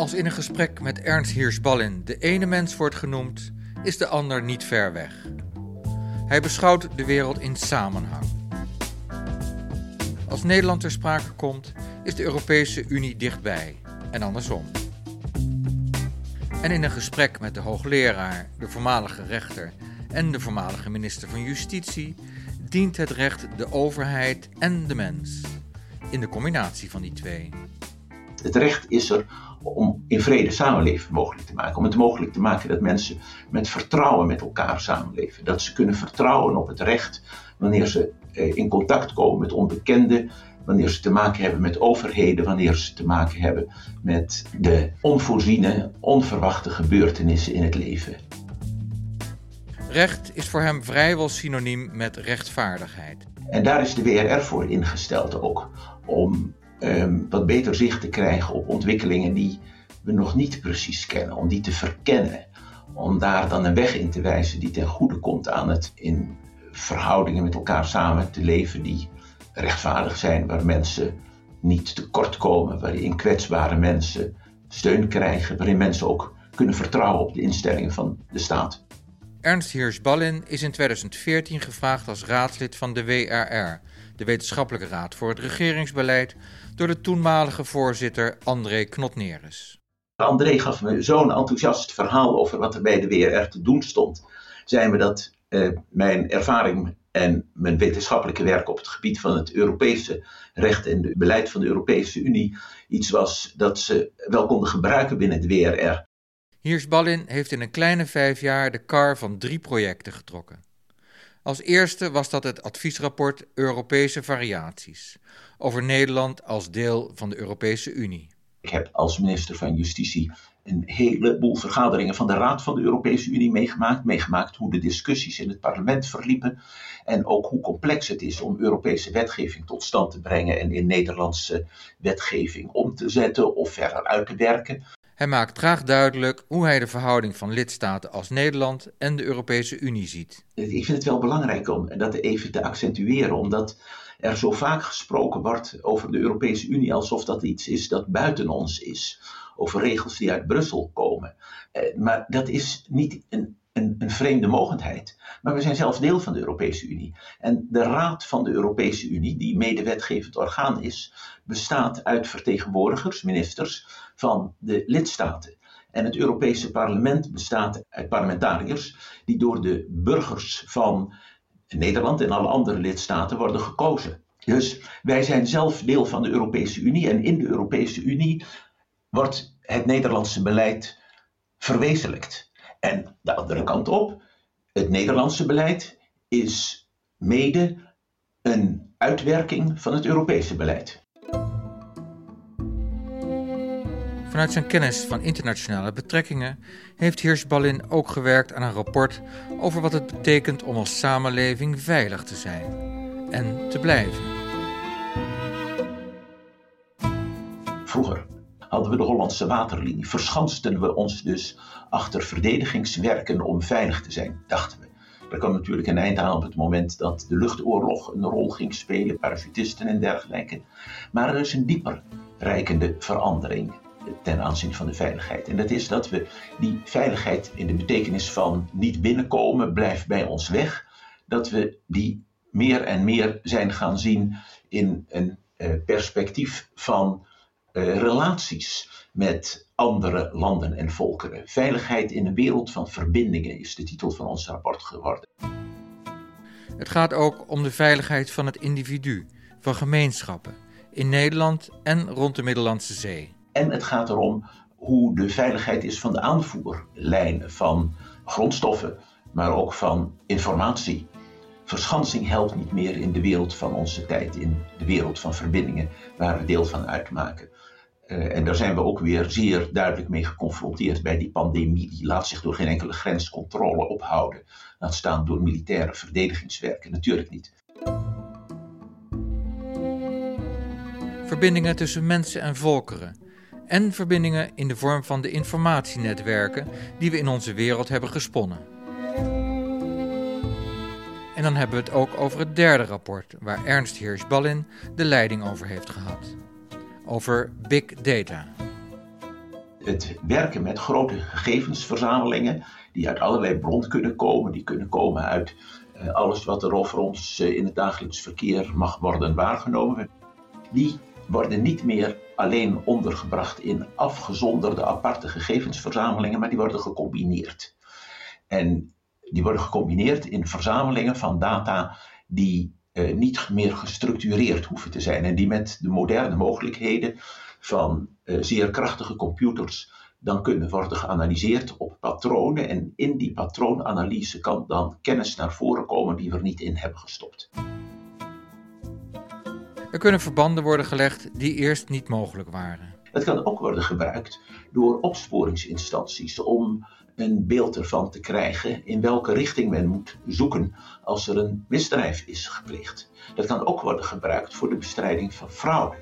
Als in een gesprek met Ernst Hirschballin de ene mens wordt genoemd, is de ander niet ver weg. Hij beschouwt de wereld in samenhang. Als Nederland ter sprake komt, is de Europese Unie dichtbij en andersom. En in een gesprek met de hoogleraar, de voormalige rechter en de voormalige minister van Justitie dient het recht de overheid en de mens. In de combinatie van die twee. Het recht is er om in vrede samenleven mogelijk te maken. Om het mogelijk te maken dat mensen met vertrouwen met elkaar samenleven. Dat ze kunnen vertrouwen op het recht wanneer ze eh, in contact komen met onbekenden. Wanneer ze te maken hebben met overheden, wanneer ze te maken hebben met de onvoorziene, onverwachte gebeurtenissen in het leven. Recht is voor hem vrijwel synoniem met rechtvaardigheid. En daar is de WRR voor ingesteld ook. Om um, wat beter zicht te krijgen op ontwikkelingen die we nog niet precies kennen. Om die te verkennen. Om daar dan een weg in te wijzen die ten goede komt aan het in verhoudingen met elkaar samen te leven die rechtvaardig zijn. Waar mensen niet tekort komen. Waarin kwetsbare mensen steun krijgen. Waarin mensen ook kunnen vertrouwen op de instellingen van de staat. Ernst Hirsch-Ballin is in 2014 gevraagd als raadslid van de WRR, de Wetenschappelijke Raad voor het Regeringsbeleid, door de toenmalige voorzitter André Knotneres. André gaf me zo'n enthousiast verhaal over wat er bij de WRR te doen stond. Zijn we dat eh, mijn ervaring en mijn wetenschappelijke werk op het gebied van het Europese recht en het beleid van de Europese Unie iets was dat ze wel konden gebruiken binnen de WRR. Hirschballin heeft in een kleine vijf jaar de kar van drie projecten getrokken. Als eerste was dat het adviesrapport Europese variaties over Nederland als deel van de Europese Unie. Ik heb als minister van Justitie een heleboel vergaderingen van de Raad van de Europese Unie meegemaakt. Meegemaakt hoe de discussies in het parlement verliepen. En ook hoe complex het is om Europese wetgeving tot stand te brengen en in Nederlandse wetgeving om te zetten of verder uit te werken. Hij maakt graag duidelijk hoe hij de verhouding van lidstaten als Nederland en de Europese Unie ziet. Ik vind het wel belangrijk om dat even te accentueren, omdat er zo vaak gesproken wordt over de Europese Unie alsof dat iets is dat buiten ons is. Over regels die uit Brussel komen. Eh, maar dat is niet een een, een, vreemde mogendheid. Maar we zijn zelf deel van de Europese Unie. En de Raad van de Europese Unie, die medewetgevend orgaan is, bestaat uit vertegenwoordigers, ministers van de lidstaten. En het Europese parlement bestaat uit parlementariërs die door de burgers van Nederland en alle andere lidstaten worden gekozen. Dus wij zijn zelf deel van de Europese Unie en in de Europese Unie wordt het Nederlandse beleid verwezenlijkt. En de andere kant op, het Nederlandse beleid is mede een uitwerking van het Europese beleid. Vanuit zijn kennis van internationale betrekkingen heeft Hirschballin ook gewerkt aan een rapport over wat het betekent om als samenleving veilig te zijn en te blijven. Vroeger hadden we de Hollandse waterlinie. Verschansten we ons dus achter verdedigingswerken om veilig te zijn, dachten we. Er kwam natuurlijk een eind aan op het moment dat de luchtoorlog een rol ging spelen, parachutisten en dergelijke. Maar er is een dieper rijkende verandering ten aanzien van de veiligheid. En dat is dat we die veiligheid in de betekenis van niet binnenkomen, blijf bij ons weg, dat we die meer en meer zijn gaan zien in een eh, perspectief van relaties met andere landen en volkeren. Veiligheid in een wereld van verbindingen is de titel van ons rapport geworden. Het gaat ook om de veiligheid van het individu, van gemeenschappen, in Nederland en rond de Middellandse Zee. En het gaat erom hoe de veiligheid is van de aanvoerlijnen van grondstoffen, maar ook van informatie. Verschansing helpt niet meer in de wereld van onze tijd, in de wereld van verbindingen waar we deel van uitmaken. Uh, en daar zijn we ook weer zeer duidelijk mee geconfronteerd bij die pandemie. Die laat zich door geen enkele grenscontrole ophouden. Laat staan door militaire verdedigingswerken. Natuurlijk niet. Verbindingen tussen mensen en volkeren. En verbindingen in de vorm van de informatienetwerken die we in onze wereld hebben gesponnen. En dan hebben we het ook over het derde rapport, waar Ernst Hirschballin de leiding over heeft gehad over big data. het werken met grote gegevensverzamelingen, die uit allerlei bronnen kunnen komen, die kunnen komen uit uh, alles wat er over ons uh, in het dagelijks verkeer mag worden waargenomen, die worden niet meer alleen ondergebracht in afgezonderde aparte gegevensverzamelingen, maar die worden gecombineerd. En die worden gecombineerd in verzamelingen van data die uh, niet meer gestructureerd hoeven te zijn en die met de moderne mogelijkheden van uh, zeer krachtige computers dan kunnen worden geanalyseerd op patronen en in die patroonanalyse kan dan kennis naar voren komen die we er niet in hebben gestopt. Er kunnen verbanden worden gelegd die eerst niet mogelijk waren. Het kan ook worden gebruikt door opsporingsinstanties om een beeld ervan te krijgen in welke richting men moet zoeken als er een misdrijf is gepleegd. Dat kan ook worden gebruikt voor de bestrijding van fraude.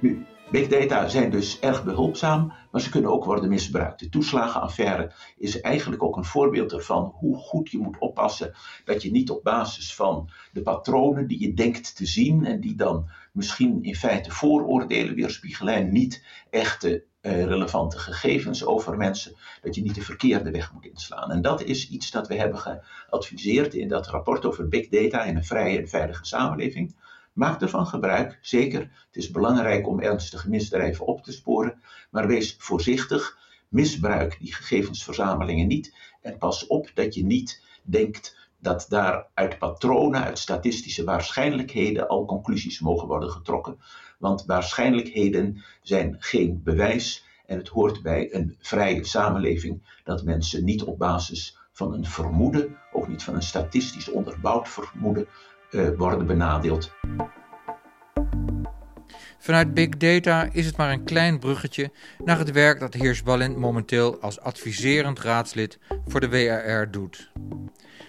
Nu, big data zijn dus erg behulpzaam, maar ze kunnen ook worden misbruikt. De toeslagenaffaire is eigenlijk ook een voorbeeld ervan hoe goed je moet oppassen dat je niet op basis van de patronen die je denkt te zien en die dan misschien in feite vooroordelen weerspiegelen en niet echte relevante gegevens over mensen, dat je niet de verkeerde weg moet inslaan. En dat is iets dat we hebben geadviseerd in dat rapport over big data in een vrije en veilige samenleving. Maak ervan gebruik, zeker. Het is belangrijk om ernstige misdrijven op te sporen, maar wees voorzichtig. Misbruik die gegevensverzamelingen niet en pas op dat je niet denkt dat daar uit patronen, uit statistische waarschijnlijkheden al conclusies mogen worden getrokken. Want waarschijnlijkheden zijn geen bewijs en het hoort bij een vrije samenleving dat mensen niet op basis van een vermoeden, ook niet van een statistisch onderbouwd vermoeden, uh, worden benadeeld. Vanuit big data is het maar een klein bruggetje naar het werk dat Hirschballin momenteel als adviserend raadslid voor de WRR doet.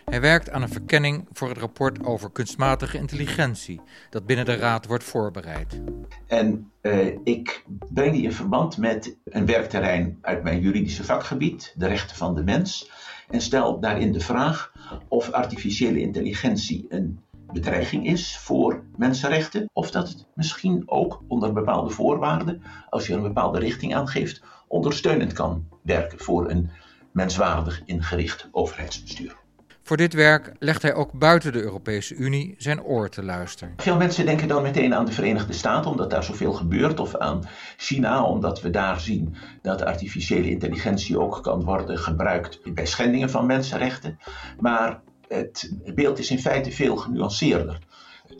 Hij werkt aan een verkenning voor het rapport over kunstmatige intelligentie dat binnen de Raad wordt voorbereid. En uh, ik breng die in verband met een werkterrein uit mijn juridische vakgebied, de rechten van de mens, en stel daarin de vraag of artificiële intelligentie een bedreiging is voor mensenrechten, of dat het misschien ook onder bepaalde voorwaarden, als je een bepaalde richting aangeeft, ondersteunend kan werken voor een menswaardig ingericht overheidsbestuur. Voor dit werk legt hij ook buiten de Europese Unie zijn oor te luisteren. Veel mensen denken dan meteen aan de Verenigde Staten, omdat daar zoveel gebeurt, of aan China, omdat we daar zien dat artificiële intelligentie ook kan worden gebruikt bij schendingen van mensenrechten. Maar het beeld is in feite veel genuanceerder.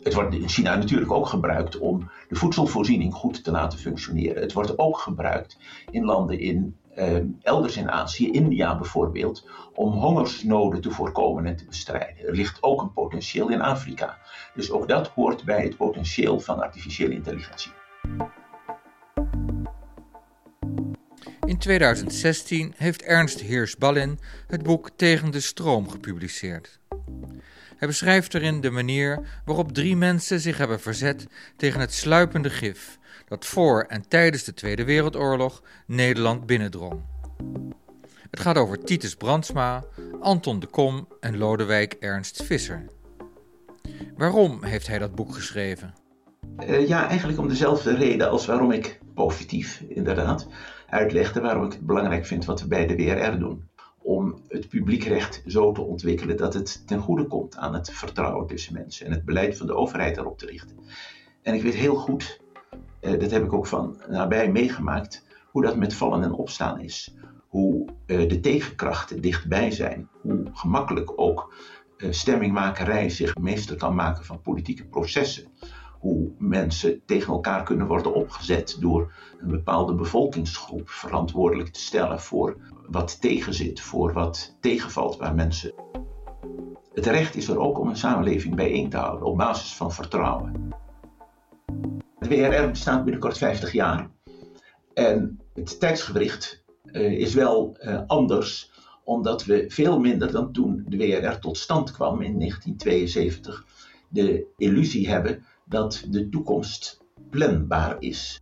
Het wordt in China natuurlijk ook gebruikt om de voedselvoorziening goed te laten functioneren. Het wordt ook gebruikt in landen in uh, elders in Azië, India bijvoorbeeld, om hongersnoden te voorkomen en te bestrijden. Er ligt ook een potentieel in Afrika. Dus ook dat hoort bij het potentieel van artificiële intelligentie. In 2016 heeft Ernst Heers-Ballin het boek Tegen de stroom gepubliceerd. Hij beschrijft erin de manier waarop drie mensen zich hebben verzet tegen het sluipende gif dat voor en tijdens de Tweede Wereldoorlog Nederland binnendrong. Het gaat over Titus Brandsma, Anton de Kom en Lodewijk Ernst Visser. Waarom heeft hij dat boek geschreven? Uh, ja, eigenlijk om dezelfde reden als waarom ik positief inderdaad uitlegde waarom ik het belangrijk vind wat we bij de WRR doen. Om het publiekrecht zo te ontwikkelen dat het ten goede komt aan het vertrouwen tussen mensen en het beleid van de overheid daarop te richten. En ik weet heel goed uh, dat heb ik ook van nabij meegemaakt, hoe dat met vallen en opstaan is. Hoe uh, de tegenkrachten dichtbij zijn. Hoe gemakkelijk ook uh, stemmingmakerij zich meester kan maken van politieke processen. Hoe mensen tegen elkaar kunnen worden opgezet door een bepaalde bevolkingsgroep verantwoordelijk te stellen voor wat tegenzit, voor wat tegenvalt waar mensen. Het recht is er ook om een samenleving bijeen te houden op basis van vertrouwen. De WRR bestaat binnenkort 50 jaar. En het tijdsgewricht uh, is wel uh, anders, omdat we veel minder dan toen de WRR tot stand kwam in 1972 de illusie hebben dat de toekomst planbaar is.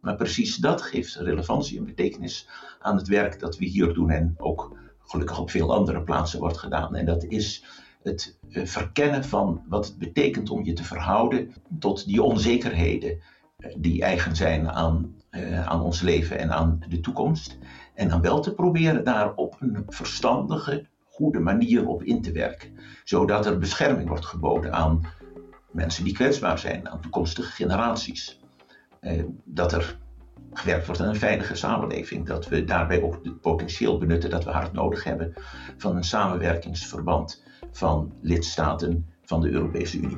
Maar precies dat geeft relevantie en betekenis aan het werk dat we hier doen en ook gelukkig op veel andere plaatsen wordt gedaan. En dat is het eh, verkennen van wat het betekent om je te verhouden tot die onzekerheden die eigen zijn aan, aan ons leven en aan de toekomst. En dan wel te proberen daar op een verstandige, goede manier op in te werken. Zodat er bescherming wordt geboden aan mensen die kwetsbaar zijn, aan toekomstige generaties. Eh, dat er gewerkt wordt aan een veilige samenleving. Dat we daarbij ook het potentieel benutten dat we hard nodig hebben van een samenwerkingsverband van lidstaten van de Europese Unie.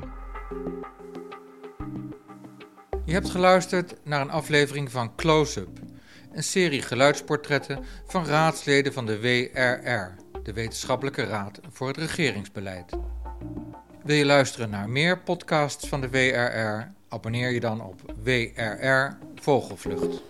Je hebt geluisterd naar een aflevering van Close-up, een serie geluidsportretten van raadsleden van de WRR, de Wetenschappelijke Raad voor het Regeringsbeleid. Wil je luisteren naar meer podcasts van de WRR? Abonneer je dan op WRR Vogelvlucht.